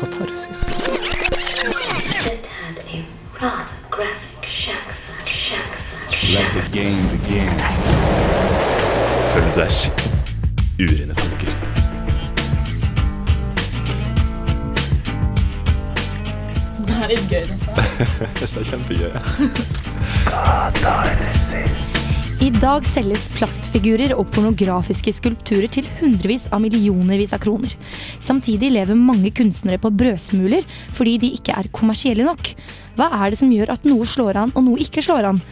katarsis. Følg deg skitten. Urene tanker. Det er litt gøy. Det er kjempegøy. I dag selges plastfigurer og pornografiske skulpturer til hundrevis av millionervis av kroner. Samtidig lever mange kunstnere på brødsmuler fordi de ikke er kommersielle nok. Hva er det som gjør at noe slår an og noe ikke slår an?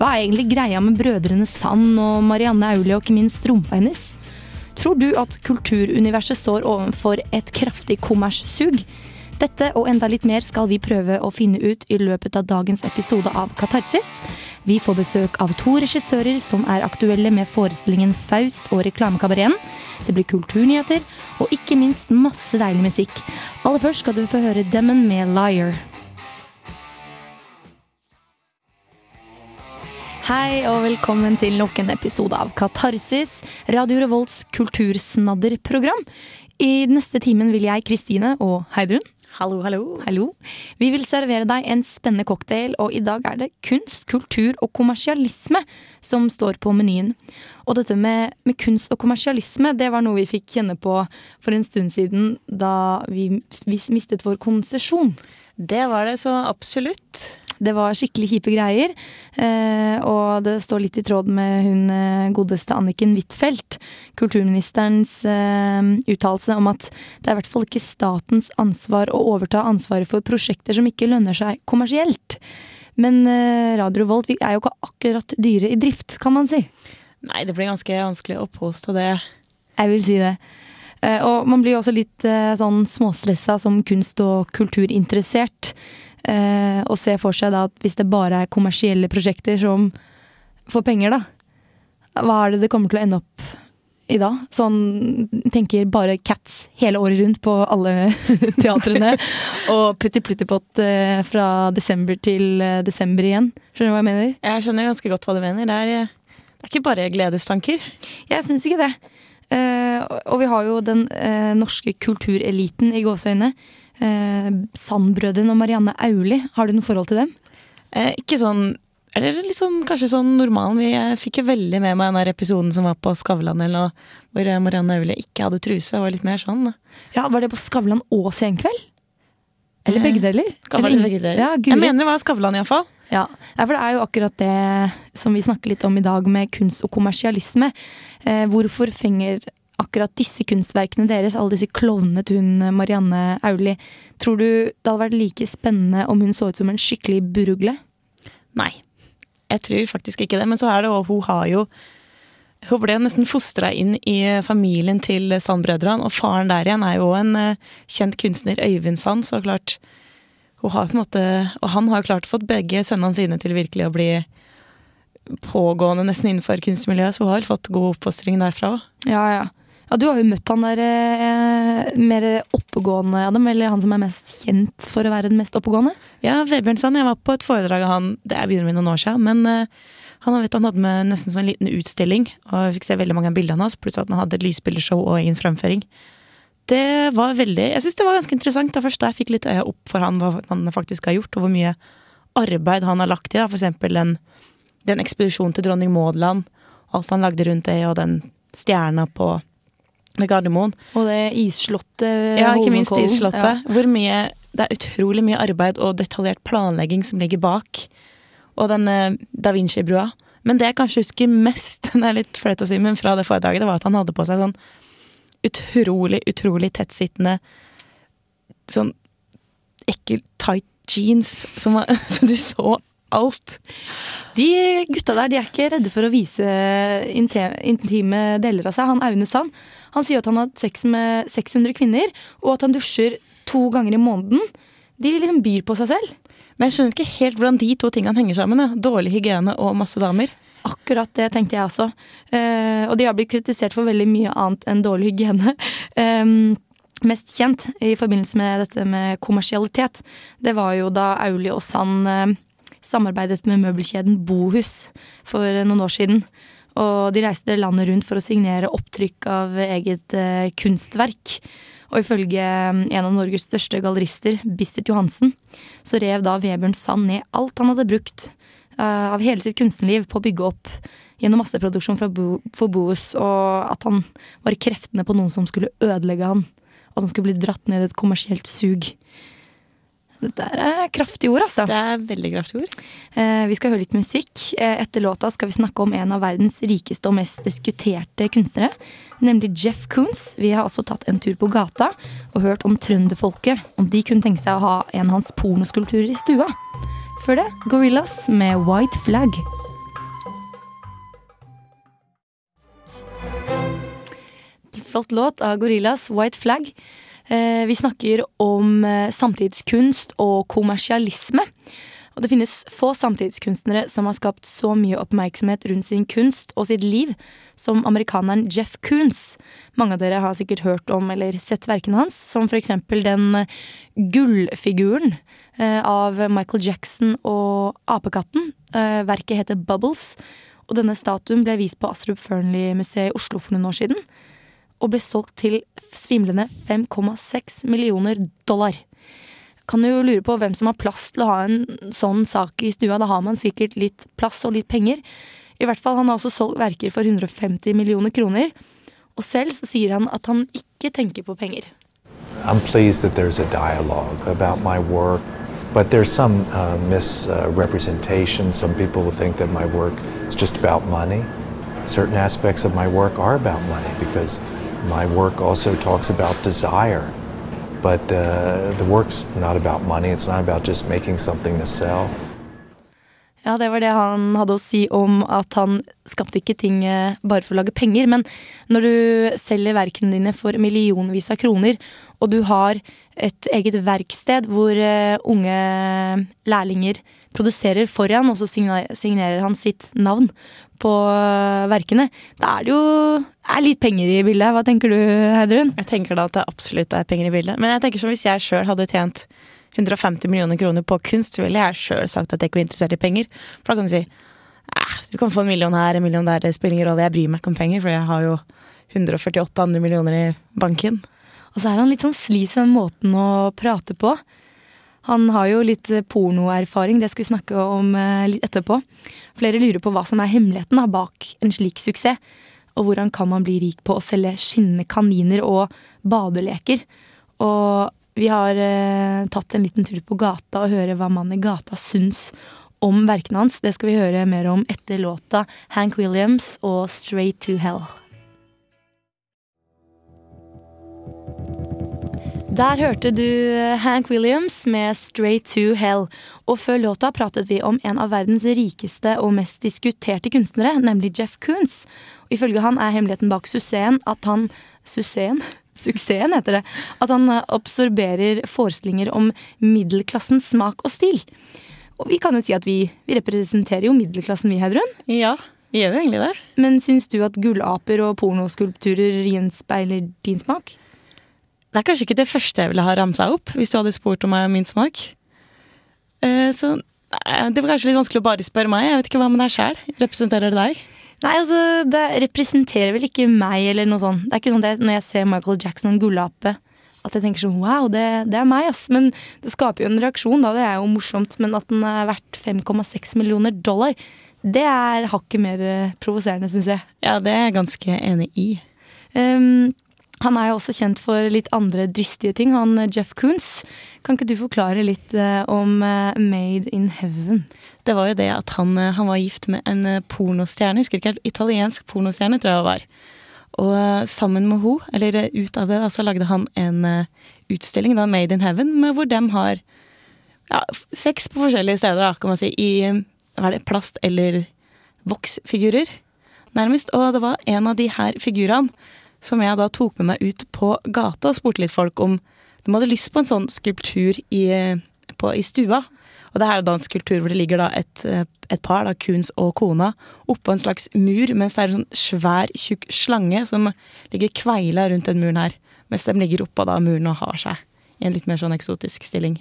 Hva er egentlig greia med brødrene Sand og Marianne Aulie og ikke minst rumpa hennes? Tror du at kulturuniverset står overfor et kraftig kommerssug? Dette og enda litt mer skal vi prøve å finne ut i løpet av dagens episode av Katarsis. Vi får besøk av to regissører som er aktuelle med forestillingen Faust og Reklamekabareten. Det blir kulturnyheter og ikke minst masse deilig musikk. Aller først skal du få høre Demon med Liar. Hei og velkommen til nok en episode av Katarsis, Radio Revolts kultursnadderprogram. I neste timen vil jeg, Kristine og Heidrun Hallo, hallo. Hallo. Vi vil servere deg en spennende cocktail, og i dag er det kunst, kultur og kommersialisme som står på menyen. Og dette med, med kunst og kommersialisme, det var noe vi fikk kjenne på for en stund siden da vi, vi mistet vår konsesjon. Det var det så absolutt. Det var skikkelig kjipe greier, eh, og det står litt i tråd med hun eh, godeste Anniken Huitfeldt, kulturministerens eh, uttalelse om at det er i hvert fall ikke statens ansvar å overta ansvaret for prosjekter som ikke lønner seg kommersielt. Men Radio Revolt er jo ikke akkurat dyre i drift, kan man si. Nei, det blir ganske vanskelig å påstå det. Jeg vil si det. Eh, Og man blir jo også litt sånn småstressa som kunst- og kulturinteressert. Eh, Og se for seg da at hvis det bare er kommersielle prosjekter som får penger, da. Hva er det det kommer til å ende opp i da? Sånn tenker bare Cats hele året rundt på alle teatrene. og Putti Pluttipott eh, fra desember til eh, desember igjen. Skjønner du hva jeg mener? Jeg skjønner ganske godt hva du mener. Det er, eh, det er ikke bare gledestanker. Jeg syns ikke det. Eh, og vi har jo den eh, norske kultureliten i gåseøyne. Eh, Sandbrødrene og Marianne Auli, Har du noe forhold til dem? Eh, ikke sånn Eller sånn, kanskje sånn normalen. Vi eh, fikk jo veldig med meg den episoden som var på Skavlan, eller noe, hvor eh, Marianne Aulie ikke hadde truse. Det var litt mer sånn. da. Ja, Var det på Skavlan og Senkveld? Eller begge deler? Skal Eller begge deler. Ja, Jeg mener det var Skavlan, iallfall. Ja. ja, for det er jo akkurat det som vi snakker litt om i dag med kunst og kommersialisme. Eh, hvorfor fenger akkurat disse kunstverkene deres, alle disse klovnene til hun eh, Marianne Auli, tror du det hadde vært like spennende om hun så ut som en skikkelig burugle? Nei. Jeg tror faktisk ikke det. Men så er det òg hun har jo Hun ble nesten fostra inn i familien til Sand-brødrene, og faren der igjen er jo en eh, kjent kunstner, Øyvind Sand, så klart hun har på en måte, Og han har jo klart fått begge sønnene sine til virkelig å bli pågående nesten innenfor kunstmiljøet, så hun har fått god oppfostring derfra òg. Ja, ja. Ja, Du har jo møtt han der eh, mer oppegående av dem, eller han som er mest kjent for å være den mest oppegående? Ja, Vebjørn Sand, jeg var på et foredrag av han, det er begynner med noen år siden, men eh, han, vet, han hadde med nesten sånn liten utstilling, og jeg fikk se veldig mange av bildene hans, pluss at han hadde et lysbildeshow og egen fremføring. Det var veldig, jeg synes det var ganske interessant, da først da jeg fikk litt øye opp for han, hva han faktisk har gjort, og hvor mye arbeid han har lagt i, da, for eksempel den, den ekspedisjonen til dronning Maudland, alt han lagde rundt det, og den stjerna på ved Gardermoen. Og det isslottet Ja, ikke minst isslottet. isslottet. Hvor mye Det er utrolig mye arbeid og detaljert planlegging som ligger bak. Og den eh, Da Vinci-brua. Men det jeg kanskje husker mest, det er litt flaut å si, men fra det foredraget, det var at han hadde på seg sånn utrolig, utrolig tettsittende Sånn ekkel tight jeans som var Så du så alt. De gutta der de er ikke redde for å vise intime deler av seg. Han Aune Sand han sier at han har hatt sex med 600 kvinner, og at han dusjer to ganger i måneden. De liksom byr på seg selv. Men jeg skjønner ikke helt hvordan de to tingene henger sammen. Ja. Dårlig hygiene og masse damer. Akkurat det tenkte jeg også. Eh, og de har blitt kritisert for veldig mye annet enn dårlig hygiene. Um, mest kjent i forbindelse med dette med kommersialitet, det var jo da Aulie og Sand eh, samarbeidet med møbelkjeden Bohus for eh, noen år siden. Og de reiste landet rundt for å signere opptrykk av eget eh, kunstverk. Og ifølge mm, en av Norges største gallerister, Bissert Johansen, så rev da Vebjørn Sand ned alt han hadde brukt uh, av hele sitt kunstnerliv på å bygge opp gjennom masseproduksjon Bo for Boos, og at han var i kreftene på noen som skulle ødelegge han. At han skulle bli dratt ned i et kommersielt sug. Dette er kraftige ord, altså. Det er veldig kraftige ord. Eh, vi skal høre litt musikk. Eh, etter låta skal vi snakke om en av verdens rikeste og mest diskuterte kunstnere, nemlig Jeff Koons. Vi har også tatt en tur på gata og hørt om trønderfolket, om de kunne tenke seg å ha en av hans pornoskulpturer i stua. Før det Gorillas med White Flag. Flott låt av Gorillas, White Flag. Eh, vi snakker om eh, samtidskunst og kommersialisme. Og det finnes få samtidskunstnere som har skapt så mye oppmerksomhet rundt sin kunst og sitt liv som amerikaneren Jeff Koons. Mange av dere har sikkert hørt om eller sett verkene hans, som for eksempel den eh, gullfiguren av Michael Jackson og apekatten. Verket heter Bubbles, og denne statuen ble vist på Astrup Fearnley-museet i Oslo for noen år siden og ble solgt til svimlende 5,6 millioner dollar. Kan du lure på hvem som har plass til å ha en sånn sak i stua. Da har man sikkert litt plass og litt penger. I hvert fall, Han har også solgt verker for 150 millioner kroner. Og selv så sier han at han ikke tenker på penger. I'm pleased that there's a dialogue about my work, but there's some uh, misrepresentation. Some people think that my work is just about money. Certain aspects of my work are about money because My work also talks about desire, but uh, the work's not about money. It's not about just making something to sell. Ja, det var det han hadde å si om at han skapte ikke ting eh, bare for å lage penger. Men når du selger verkene dine for millionvis av kroner, og du har et eget verksted hvor uh, unge lærlinger produserer foran, og så signerer han sitt navn på eh, verkene. Da er det jo er litt penger i bildet. Hva tenker du, Heidrun? Jeg tenker da at det absolutt er penger i bildet. Men jeg tenker som hvis jeg sjøl hadde tjent 150 millioner kroner på kunst, så ville jeg sjøl sagt at jeg ikke var interessert i penger. For da kan du si du kan få en million her, en million der, det spiller ingen rolle. Jeg bryr meg ikke om penger, for jeg har jo 148 andre millioner i banken. Og så er han litt sånn slis i den måten å prate på. Han har jo litt eh, pornoerfaring, det skal vi snakke om eh, litt etterpå. Flere lurer på hva som er hemmeligheten bak en slik suksess. Og hvordan kan man bli rik på å selge skinnende kaniner og badeleker? Og vi har eh, tatt en liten tur på gata og høre hva mannen i gata syns om verkene hans. Det skal vi høre mer om etter låta Hank Williams og Straight to Hell. Der hørte du Hank Williams med Straight to Hell. Og før låta pratet vi om en av verdens rikeste og mest diskuterte kunstnere, nemlig Jeff Koons. Og ifølge han er hemmeligheten bak suksessen at han Suksessen? Suksessen heter det. At han absorberer forestillinger om middelklassens smak og stil. Og vi kan jo si at vi, vi representerer jo middelklassen, vi, Heidrun. Ja, gjør jo egentlig det. Men syns du at gullaper og pornoskulpturer gjenspeiler din smak? Det er kanskje ikke det første jeg ville ha ramsa opp, hvis du hadde spurt om min smak. Eh, så det var kanskje litt vanskelig å bare spørre meg. Jeg vet ikke hva med deg sjæl. Representerer det deg? Nei, altså, det representerer vel ikke meg eller noe sånt. Det er ikke sånn at når jeg ser Michael Jackson en gullape, at jeg tenker sånn wow, det, det, er meg, ass. Men det skaper jo en reaksjon, da. Det er jo morsomt. Men at den er verdt 5,6 millioner dollar, det er hakket mer eh, provoserende, syns jeg. Ja, det er jeg ganske enig i. Um, han er jo også kjent for litt andre dristige ting, han eh, Jeff Koons. Kan ikke du forklare litt uh, om uh, Made in Heaven? Det var jo det at han, han var gift med en pornostjerne, husker ikke helt, italiensk pornostjerne, tror jeg det var. Og sammen med henne, eller ut av det, så lagde han en utstilling, da, Made in Heaven, hvor dem har ja, sex på forskjellige steder, da, kan man si, i hva er det, plast- eller voksfigurer, nærmest. Og det var en av de her figurene som jeg da tok med meg ut på gata og spurte litt folk om de hadde lyst på en sånn skulptur i, på, i stua. Og det her er da en skulptur hvor det ligger da et, et par, da, Kuns og kona, oppå en slags mur, mens det er en sånn svær, tjukk slange som ligger kveila rundt den muren her. Mens de ligger oppå da muren og har seg i en litt mer sånn eksotisk stilling.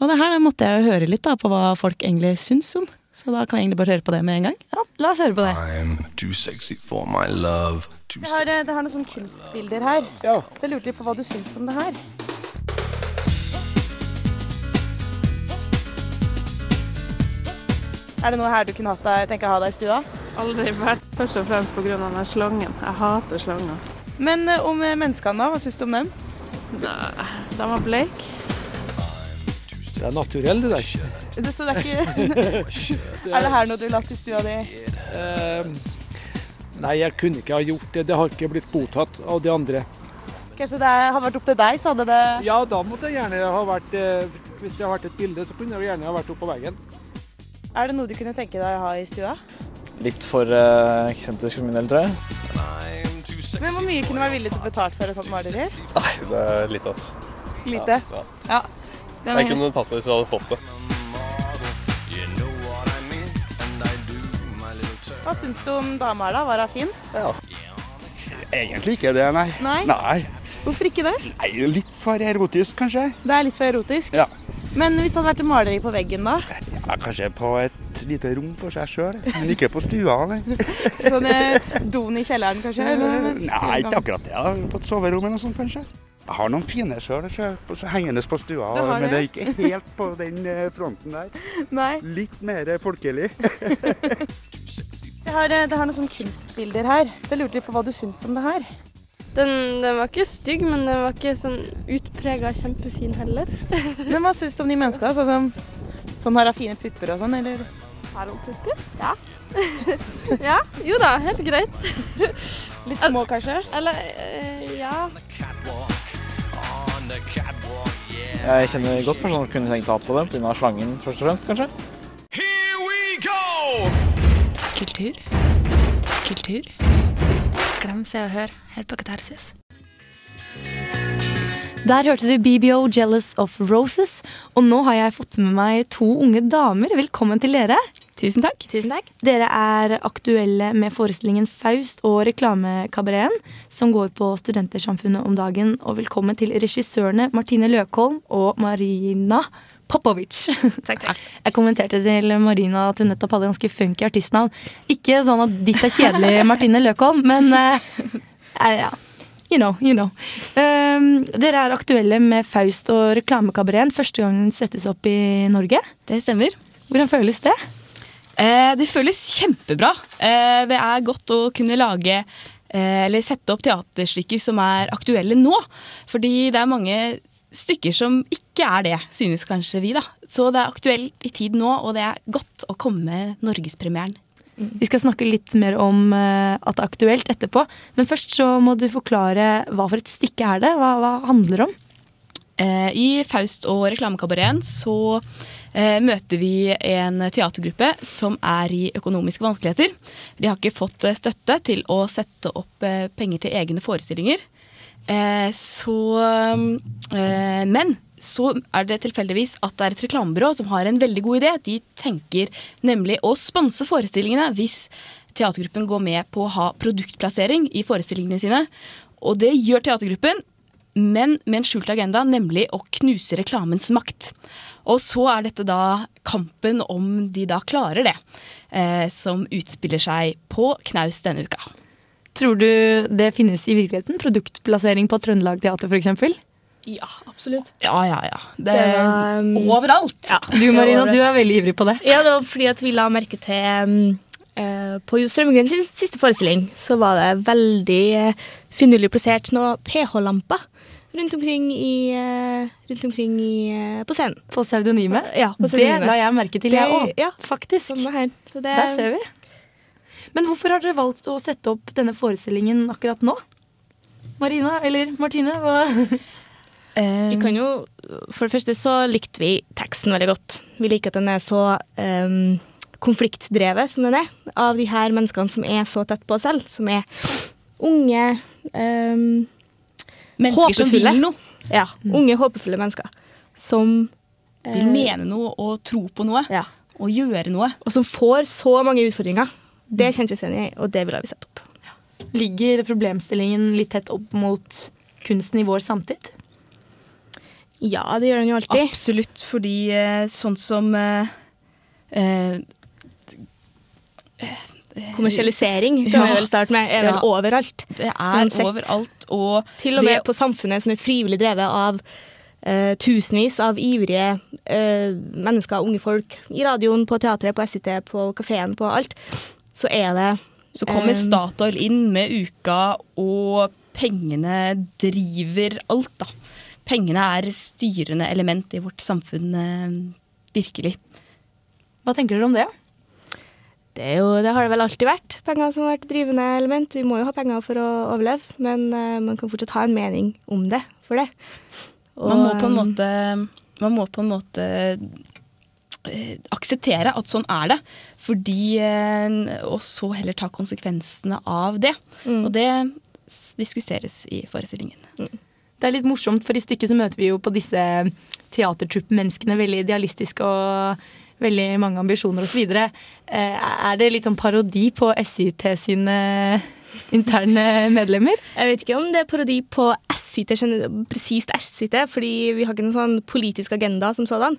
Og det her måtte jeg jo høre litt da på hva folk egentlig syns om. Så da kan vi egentlig bare høre på det med en gang. Ja, la oss høre på det. I'm too sexy for my love. Jeg har, eh, det har noen sånne kunstbilder her. Ja. Så jeg lurte litt på hva du syns om det her. Er det noe her du kunne hatt deg, tenke å ha deg i stua? Aldri vært først og fremst pga. den slangen. Jeg hater slanger. Men eh, om eh, menneskene, da? Hva syns du om dem? Nei, De var bleike. Det er naturell, det der. Det, så det er ikke Er det her noe du har lagt i stua di? Eh, nei, jeg kunne ikke ha gjort det. Det har ikke blitt godtatt av de andre. Ok, så det hadde vært opp til deg, så hadde det Ja, da måtte det gjerne ha vært eh, Hvis det har vært et bilde, så kunne det gjerne ha vært oppå veggen. Er det noe du kunne tenke deg å ha i stua? Litt for uh, eksentrisk for min del, tror jeg. Men hvor mye kunne du være villig til å betale for et sånt maleri? Nei, det er litt, altså. Lite? Ja. Ja. Er Jeg kunne tatt det hvis jeg hadde fått det. Hva syns du om dama her, da? Var hun fin? Ja. Egentlig ikke det, nei. Nei? Nei, Hvorfor ikke det? nei litt for erotisk, kanskje. Det er litt for erotisk. Ja. Men hvis det hadde vært et maleri på veggen, da? Ja, kanskje på et lite rom for seg sjøl, men ikke på stua. Nei, Sånn eh, doen i kjelleren, kanskje? Eller? nei ikke akkurat det. Ja. På et soverom eller noe sånt, kanskje. Jeg har noen fine sjøl hengende på stua, det men det er ikke helt på den eh, fronten der. Nei. Litt mer folkelig. Jeg har, det har noen sånne kunstbilder her, så jeg lurte litt på hva du syns om det her. Den, den var ikke stygg, men den var ikke sånn utprega kjempefin heller. Men hva syns du om de menneskene? Sånn som sånn har fine pupper og sånn, eller? Har hun pupper? Ja. ja. Jo da, helt greit. Litt små, kanskje? Eller eh, ja. Jeg kjenner godt personer som kunne tenkt å ha på dem pga. slangen, først og fremst, kanskje. Kultur. Kultur. Glem Se og Hør Hør på Katarsis. Der hørte du BBO Jealous of Roses, og nå har jeg fått med meg to unge damer. Velkommen til dere. Tusen takk. Tusen takk. Dere er aktuelle med forestillingen Faust og Reklamekabareten, som går på Studentersamfunnet om dagen. Og velkommen til regissørene Martine Løkholm og Marina Popovic. Takk, takk. Jeg kommenterte til Marina at hun nettopp hadde ganske funky artistnavn. Ikke sånn at ditt er kjedelig, Martine Løkholm, men uh, ja. You know, you know. Um, dere er aktuelle med Faust og Reklamekabareten. Første gang den settes opp i Norge. Det stemmer. Hvordan føles det? Eh, det føles kjempebra. Eh, det er godt å kunne lage eh, eller sette opp teaterstykker som er aktuelle nå. Fordi det er mange stykker som ikke er det, synes kanskje vi. da. Så det er aktuelt i tid nå, og det er godt å komme med norgespremieren. Vi skal snakke litt mer om eh, at det er aktuelt etterpå. Men først så må du forklare hva for et stykke er det? Hva, hva handler det om? Eh, I Faust og Reklamekabareten så eh, møter vi en teatergruppe som er i økonomiske vanskeligheter. De har ikke fått støtte til å sette opp eh, penger til egne forestillinger. Eh, så eh, Men så er det tilfeldigvis at det er et reklamebyrå som har en veldig god idé. De tenker nemlig å sponse forestillingene hvis teatergruppen går med på å ha produktplassering i forestillingene sine. Og det gjør teatergruppen, men med en skjult agenda, nemlig å knuse reklamens makt. Og så er dette da kampen om de da klarer det, eh, som utspiller seg på knaus denne uka. Tror du det finnes i virkeligheten? Produktplassering på Trøndelag Teater f.eks.? Ja, absolutt. Ja, ja, ja. Det, Det var, um, overalt. Ja. Du Marina, du er veldig ivrig på det. Ja, det var fordi at vi la merke til um, eh, På Jo Strømgren siste forestilling så var det veldig uh, finurlig plassert noen pH-lamper rundt omkring, i, eh, rundt omkring i, på scenen. På pseudonymet. Ja, på Det la jeg merke til, Det- jeg òg. ja, Faktisk. Der ser vi. Men hvorfor har dere valgt å sette opp denne forestillingen akkurat nå? Marina eller Martine? Hva? Vi kan jo, For det første så likte vi teksten veldig godt. Vi liker at den er så um, konfliktdrevet som den er, av de her menneskene som er så tett på oss selv. Som er unge um, Mennesker som vil noe. Ja, unge, håpefulle mennesker. Som Vil eh, mene noe og tro på noe. Ja. Og gjøre noe. Og som får så mange utfordringer. Det kjente vi oss igjen i, og det ville vi sett opp. Ligger problemstillingen litt tett opp mot kunsten i vår samtid? Ja, det gjør den jo alltid. Absolutt, fordi eh, sånn som eh, eh, kommersialisering, kan Ja. vi vel starte med, er vel Ja. overalt. Det er Uansett. overalt. Og Til og med det- på Samfunnet, som er frivillig drevet av eh, tusenvis av ivrige eh, mennesker, unge folk, i radioen, på teatret, på SIT, på kafeen, på alt, så er det Så kommer eh, Statoil inn med uka, og pengene driver alt, da. Pengene er styrende element i vårt samfunn, eh, virkelig. Hva tenker dere om det? Det, er jo, det har det vel alltid vært. Penger som har vært drivende element. Vi må jo ha penger for å overleve, men eh, man kan fortsatt ha en mening om det for det. Man må på en måte, man må på en måte akseptere at sånn er det, fordi eh, Og så heller ta konsekvensene av det. Mm. Og det diskuteres i forestillingen. Det er litt morsomt, for i stykket så møter vi jo på disse teatertrupp-menneskene veldig idealistiske og veldig mange ambisjoner osv. Eh, er det litt sånn parodi på SIT sine interne medlemmer? Jeg vet ikke om det er parodi på SIT, presist SIT, fordi vi har ikke noen sånn politisk agenda som sådan.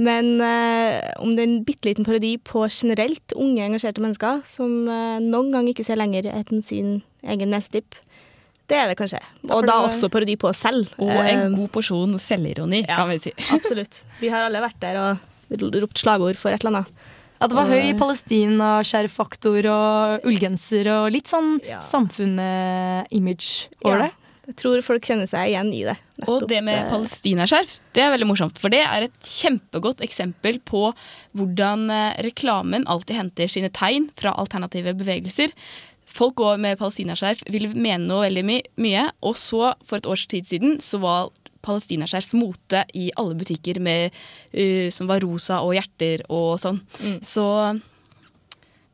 Men eh, om det er en bitte liten parodi på generelt unge, engasjerte mennesker som eh, noen gang ikke ser lenger enn sin egen nesetipp, det er det kanskje. Og da også parodi på oss selv. Og en Eh, god porsjon selvironi, kan vi si. Absolutt. Vi har alle vært der og ropt slagord for et eller annet. Ja, det var Og- høy Palestina-skjærfaktor og ullgenser og litt sånn samfunnet-image over Ja. det. Jeg tror folk kjenner seg igjen i det. Og det med eh, palestinaskjerf, det er veldig morsomt. For det er et kjempegodt eksempel på hvordan eh, reklamen alltid henter sine tegn fra alternative bevegelser. Folk går med palestinaskjerf, vil mene noe veldig my mye. Og så, for et års tid siden, så var palestinaskjerf mote i alle butikker med, uh, som var rosa og hjerter og sånn. Så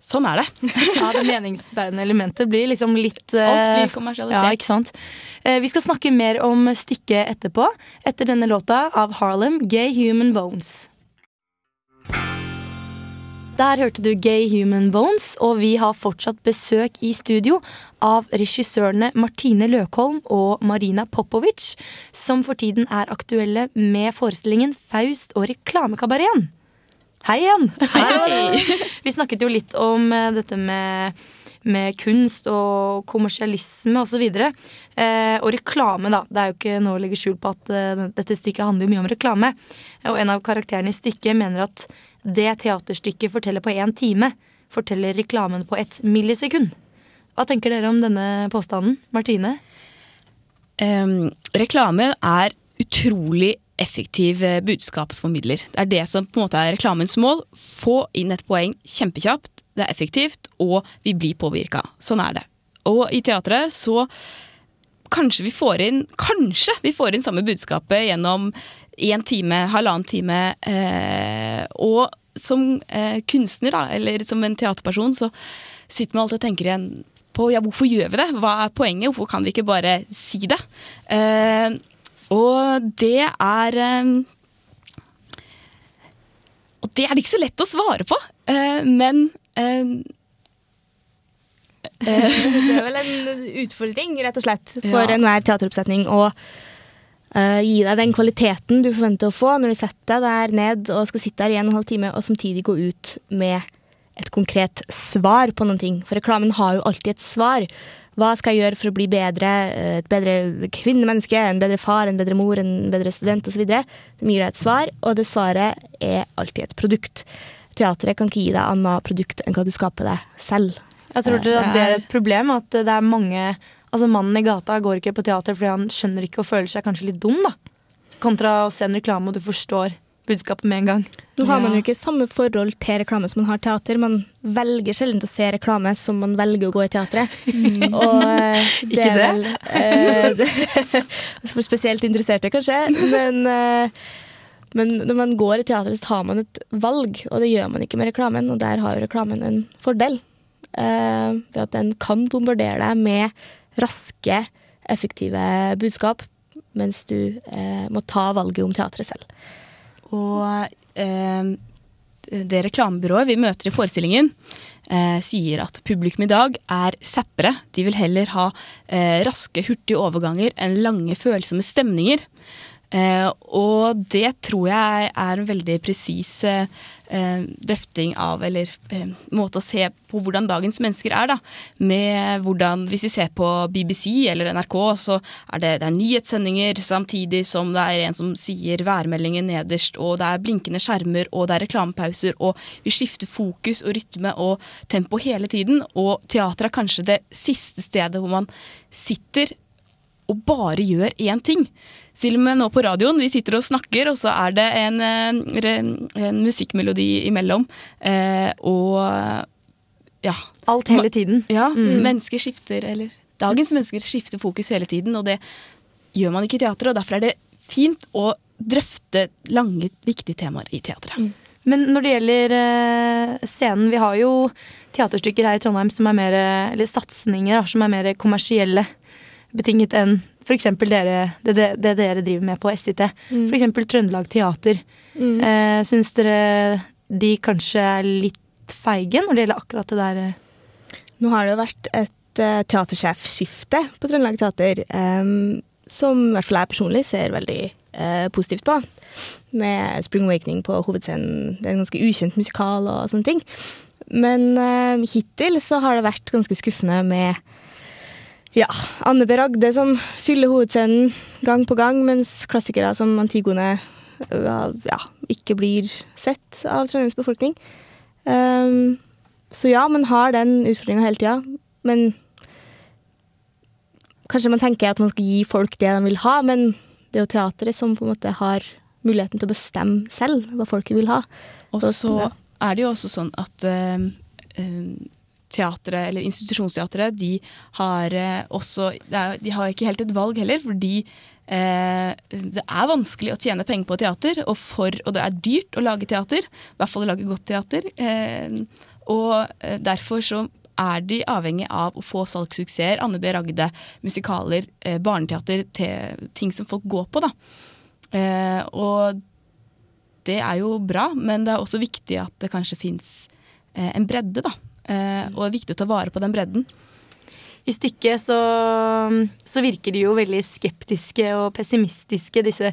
sånn er det. Ja, Det meningsbærende elementet blir liksom litt eh, Alt blir kommersialisert. Ja, ikke sant? Eh, vi skal snakke mer om stykket etterpå, etter denne låta av Harlem, 'Gay Human Bones'. Der hørte du Gay Human Bones, og vi har fortsatt besøk i studio av regissørene Martine Løkholm og Marina Popovic, som for tiden er aktuelle med forestillingen Faust og reklamekabareten. Hei igjen! Hei. Vi snakket jo litt om eh, dette med, med kunst og kommersialisme osv. Eh, og reklame, da. Det er jo ikke noe å legge skjul på at eh, dette stykket handler jo mye om reklame. Og en av karakterene i stykket mener at det teaterstykket forteller på én time, forteller reklamen på et millisekund. Hva tenker dere om denne påstanden, Martine? Um, reklame er utrolig effektiv eh, budskapsformidler. Det er det som på en måte er reklamens mål. Få inn et poeng kjempekjapt, det er effektivt, og vi blir påvirka. Sånn er det. Og i teatret så kanskje vi får inn Kanskje vi får inn samme budskapet gjennom én time, halvannen time. Eh, og som eh, kunstner, da, eller som en teaterperson, så sitter man alltid og tenker igjen på ja, hvorfor gjør vi det? Hva er poenget? Hvorfor kan vi ikke bare si det? Eh, og det er eh, Og det er det ikke så lett å svare på, eh, men eh, det er vel en utfordring, rett og slett, for Ja. enhver teateroppsetning å uh, gi deg den kvaliteten du forventer å få når du setter deg der ned og skal sitte der i en og en halv time, og samtidig gå ut med et konkret svar på noen ting. For reklamen har jo alltid et svar. Hva skal jeg gjøre for å bli bedre, eh, et bedre kvinnemenneske, en bedre far, en bedre mor, en bedre student osv. De gir deg et svar, og det svaret er alltid et produkt. Teatret kan ikke gi deg annet produkt enn hva du skaper deg selv. Jeg tror det er et problem at det er mange Altså Mannen i gata går ikke på teater fordi han skjønner ikke og føler seg kanskje litt dum. da Kontra å se en reklame og du forstår budskapet med en gang. Nå har man jo ikke samme forhold til reklame som man har teater. Man velger sjelden å se reklame som man velger å gå i teatret. Og eh, det Ikke er det? vel eh, For spesielt interesserte, kanskje. Men, eh, men når man går i teatret, så har man et valg, og det gjør man ikke med reklamen. Og der har jo reklamen en fordel. Eh, ved at den kan bombardere deg med raske, effektive budskap, mens du eh, må ta valget om teatret selv. Og eh, det reklamebyrået vi møter i forestillingen, eh, sier at publikum i dag er zappere. De vil heller ha eh, raske, hurtige overganger enn lange, følsomme stemninger. Eh, og det tror jeg er en veldig presis eh, drøfting av, eller eh, måte å se på hvordan dagens mennesker er, da. Med hvordan Hvis vi ser på BBC eller NRK, så er det, det er nyhetssendinger samtidig som det er en som sier værmeldingen nederst, og det er blinkende skjermer, og det er reklamepauser, og vi skifter fokus og rytme og tempo hele tiden. Og teater er kanskje det siste stedet hvor man sitter og bare gjør én ting. Og med nå på radioen. Vi sitter og snakker, og så er det en, en, en musikkmelodi imellom. Eh, og ja. Alt hele tiden. Ja. Mm. Mennesker skifter, eller dagens mennesker skifter fokus hele tiden, og det gjør man ikke i teatret. Og derfor er det fint å drøfte lange, viktige temaer i teatret. Mm. Men når det gjelder uh, scenen, vi har jo teaterstykker her i Trondheim som er mer, eller satsinger som er mer kommersielle betinget enn f.eks. Dere, det, det, det, dere driver med på SIT. Mm. F.eks. Trøndelag Teater. Mm. Eh, Syns dere de kanskje er litt feige når det gjelder akkurat det der? Eh? Nå har det jo vært et uh, teatersjefskifte på Trøndelag Teater, um, som i hvert fall jeg personlig ser veldig uh, positivt på. Med Spring Awakening på hovedscenen. Det er en ganske ukjent musikal og sånne ting. Men uh, hittil så har det vært ganske skuffende med ja, Anne B. Ragde som fyller hovedscenen gang på gang, mens klassikere som Antigone ja, ikke blir sett av Trondheims befolkning. Um, så ja, man har den utfordringa hele tida, men Kanskje man tenker at man skal gi folk det de vil ha, men det er jo teatret som på en måte har muligheten til å bestemme selv hva folket vil ha. Og så er det jo også sånn at uh, teatret, eller institusjonsteatret, de har eh, også De har ikke helt et valg heller, fordi eh, det er vanskelig å tjene penger på teater, og, for, og, det er dyrt å lage teater. I hvert fall å lage godt teater. Eh, og eh, derfor så er de avhengig av å få salgssuksesser, Anne B. Ragde, musikaler, eh, barneteater, ting som folk går på. da. Eh, og det er jo bra, men det er også viktig at det kanskje fins en bredde, da. Eh, og det er viktig å ta vare på den bredden. I stykket så, så, virker de jo veldig skeptiske og pessimistiske, disse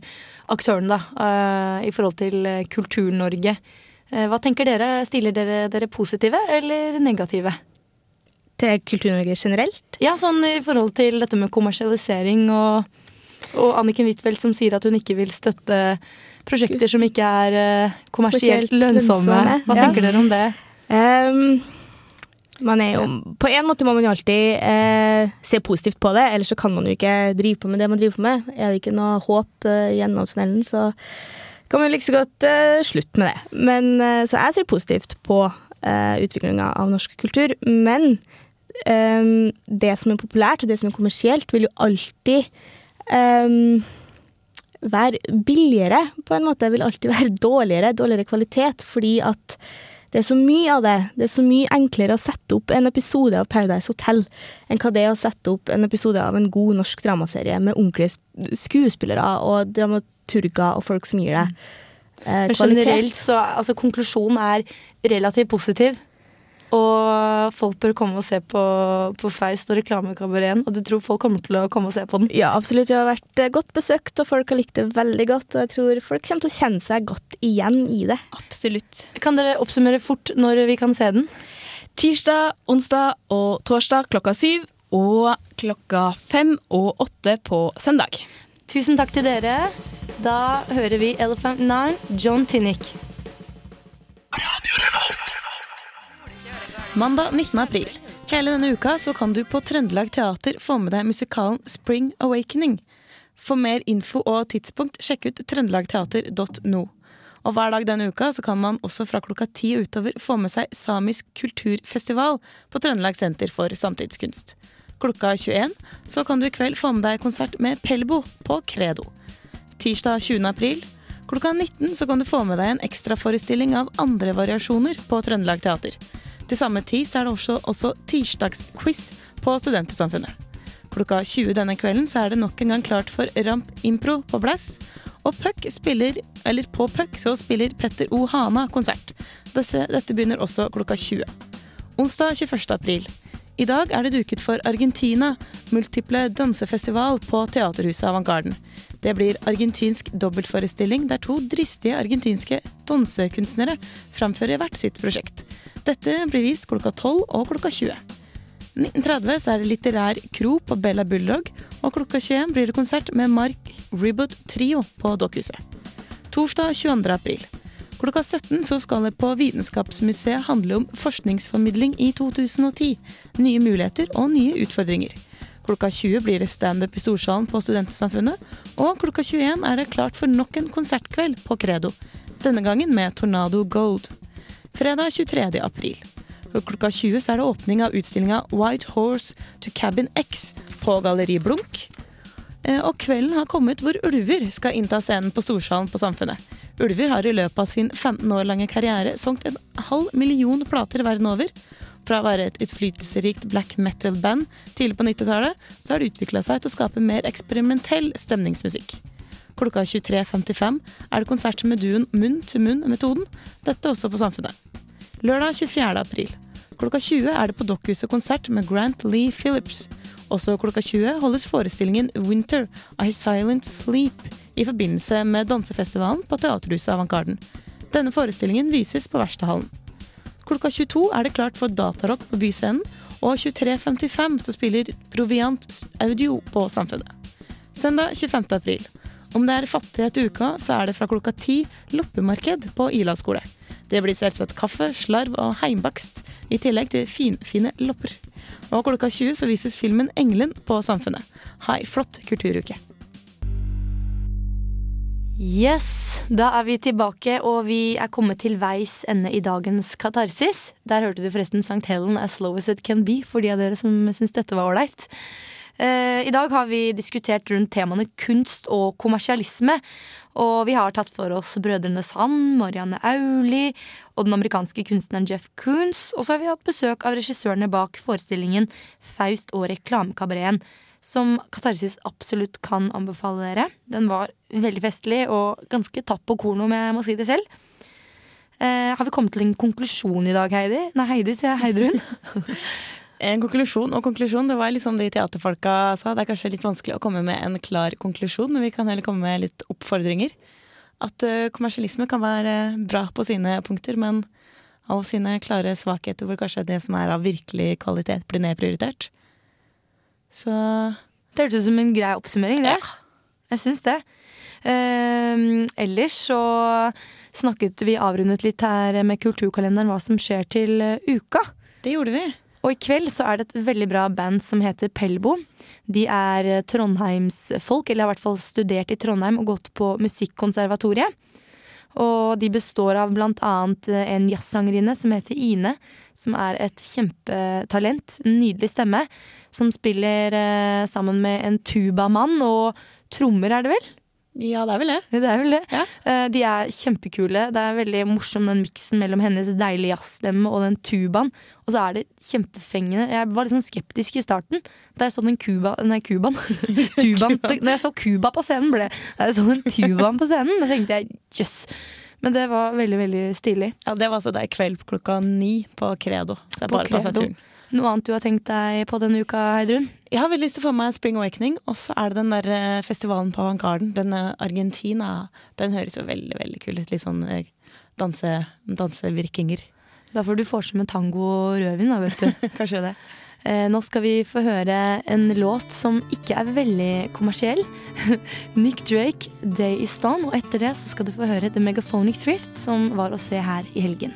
aktørene, da, uh, i forhold til Kultur-Norge. Uh, hva tenker dere? Stiller dere dere positive eller negative? Til Kultur-Norge generelt? Ja, sånn i forhold til dette med kommersialisering og, og Anniken Huitfeldt som sier at hun ikke vil støtte prosjekter som ikke er kommersielt lønnsomme. Hva tenker dere om det? Um, jo, på en måte må man jo alltid eh, se positivt på det, ellers så kan man jo ikke drive på med det man driver på med. Er det ikke noe håp eh, gjennom tunnelen, så kan man jo like så godt eh, slutte med det. Men, eh, så jeg ser positivt på eh, utviklinga av norsk kultur. Men eh, det som er populært, og det som er kommersielt, vil jo alltid eh, være billigere, på en måte. Vil alltid være dårligere, dårligere kvalitet, fordi at det er så mye av det. Det er så mye enklere å sette opp en episode av Paradise Hotel enn hva det er å sette opp en episode av en god norsk dramaserie med ordentlige skuespillere og dramaturger og folk som gir det eh, kvalitet. Men generelt så altså konklusjonen er relativt positiv. Og folk bør komme og se på, på Feist og Reklamekabareten. Og du tror folk kommer til å komme og se på den? Ja, absolutt. Vi har vært eh, godt besøkt, og folk har likt det veldig godt. Og jeg tror folk kommer til å kjenne seg godt igjen i det. Absolutt. Kan dere oppsummere fort når vi kan se den? Tirsdag, onsdag og torsdag klokka syv. Og klokka fem og åtte på søndag. Tusen takk til dere. Da hører vi Elephant Nine, John Tinnick. Radio Revolt. Mandag 19. april. Hele denne uka så kan du på Trøndelag Teater få med deg musikalen Spring Awakening. For mer info og tidspunkt, sjekk ut trøndelagteater.no. Og hver dag denne uka så kan man også fra klokka ti utover få med seg Samisk kulturfestival på Trøndelag Senter for samtidskunst. Klokka 21 så kan du i kveld få med deg konsert med Pelbo på Credo. Tirsdag 20. april klokka 19 så kan du få med deg en ekstraforestilling av andre variasjoner på Trøndelag Teater. Til samme tid så er det også, også tirsdagsquiz på Studentersamfunnet. Klokka 20 denne kvelden så er det nok en gang klart for Ramp Impro på Blass. Og Puck spiller, eller på Puck så spiller Petter O. Hana konsert. Dette, begynner også klokka 20. Onsdag 21. april. I dag er det duket for Argentina, multiple dansefestival på Teaterhuset Avantgarden. Det blir argentinsk dobbeltforestilling der to dristige argentinske dansekunstnere framfører hvert sitt prosjekt. Dette blir vist klokka 12 og klokka 20. 1930 så er det litterær kro på Bella Bulldog, og klokka 21 blir det konsert med Mark Ribbot Trio på Dokkhuset. Torsdag 22. april. Klokka 17 så skal det på Vitenskapsmuseet handle om forskningsformidling i 2010. Nye muligheter og nye utfordringer. Klokka 20 blir det standup i Storsalen på Studentsamfunnet. Og klokka 21 er det klart for nok en konsertkveld på Credo. Denne gangen med Tornado Gold. Fredag 23. april. Klokka 20 så er det åpning av utstillinga White Horse to Cabin X på Galleri Blunk. Eh, og kvelden har kommet hvor ulver skal innta scenen på Storsalen på Samfunnet. Ulver har i løpet av sin 15 år lange karriere solgt en halv million plater verden over. Fra å være et innflytelsesrikt black metal-band tidlig på 90-tallet, så har det utvikla seg til å skape mer eksperimentell stemningsmusikk. Klokka 23.55 er det konsert med duoen Munn til munn-metoden, dette også på Samfunnet. Lørdag 24. april. Klokka 20 er det på Dokkhuset konsert med Grant Lee Phillips. Også klokka 20 holdes forestillingen Winter I Silent Sleep i forbindelse med dansefestivalen på Teaterhuset Avantgarden. Denne forestillingen vises på Verkstedhallen. Klokka 22 er det klart for datarock på Byscenen, og 23.55 så spiller Proviant Audio på Samfunnet. Søndag 25. april. Om det er fattighet i uka, så er det fra klokka ti loppemarked på Ila skole. Det blir selvsagt kaffe, slarv og heimbakst, i tillegg til finfine lopper. Og klokka 20 så vises filmen 'Engelen' på Samfunnet. Ha ei flott kulturuke. Yes, da er vi tilbake, og vi er kommet til veis ende i dagens katarsis. Der hørte du forresten St. Helen As Slow As It Can Be, for de av dere som syns dette var ålreit. Eh, I dag har vi diskutert rundt temaene kunst og kommersialisme. Og vi har tatt for oss Brødrene Sand, Marianne Auli og den amerikanske kunstneren Jeff Koons. Og så har vi hatt besøk av regissørene bak forestillingen Faust og reklamekabareten som Katarsis absolutt kan anbefale dere. Den var veldig festlig og ganske tatt på kornet, om jeg må si det selv. Eh, har vi kommet til en konklusjon i dag, Heidi? Nei, Heidi, sier jeg. Heidrun. en konklusjon og konklusjon, det var liksom de teaterfolka sa. Det er kanskje litt vanskelig å komme med en klar konklusjon, men vi kan heller komme med litt oppfordringer. At uh, kommersialisme kan være bra på sine punkter, men av sine klare svakheter, hvor kanskje det som er av virkelig kvalitet, blir nedprioritert. Så Det hørtes ut som en grei oppsummering, det. Ja. Jeg syns det. Uh, ellers så snakket vi avrundet litt her med kulturkalenderen hva som skjer til uh, uka. Det gjorde vi. Og i kveld så er det et veldig bra band som heter Pelbo. De er eh, Trondheimsfolk, eller har i hvert fall studert i Trondheim og gått på Musikkonservatoriet. Og de består av blant annet eh, en jazzsangerinne som heter Ine. Som er et kjempetalent. Nydelig stemme. Som spiller eh, sammen med en tubamann og trommer, er det vel? Ja, det er vel det. Det er vel det. Ja. Eh, de er kjempekule. Det er veldig morsom den miksen mellom hennes deilige jazzstemme og den tubaen. Og så er det kjempefengende. Jeg var litt sånn skeptisk i starten da jeg så den kuba... Nei, kubaen. tubaen. Når jeg så Cuba på scenen, ble det så den tubaen på scenen. Da tenkte jeg jøss. Yes. Men det var veldig veldig stilig. Ja, Det var altså da i kveld klokka ni på Credo. Så jeg på bare passa turen. Noe annet du har tenkt deg på denne uka, Heidrun? Jeg har veldig lyst til å få meg Spring Awakening. Og så er det den der eh, festivalen på Avantgarden. Den eh, Argentina. Den høres jo veldig veldig kul ut. Litt sånn eh, danse, dansevirkinger. Da får du vorse med tango og rødvin, da, vet du. Kanskje det. Nå skal vi få høre en låt som ikke er veldig kommersiell. Nick Drake, 'Day Is Done'. Og etter det så skal du få høre The Megaphonic Thrift, som var å se her i helgen.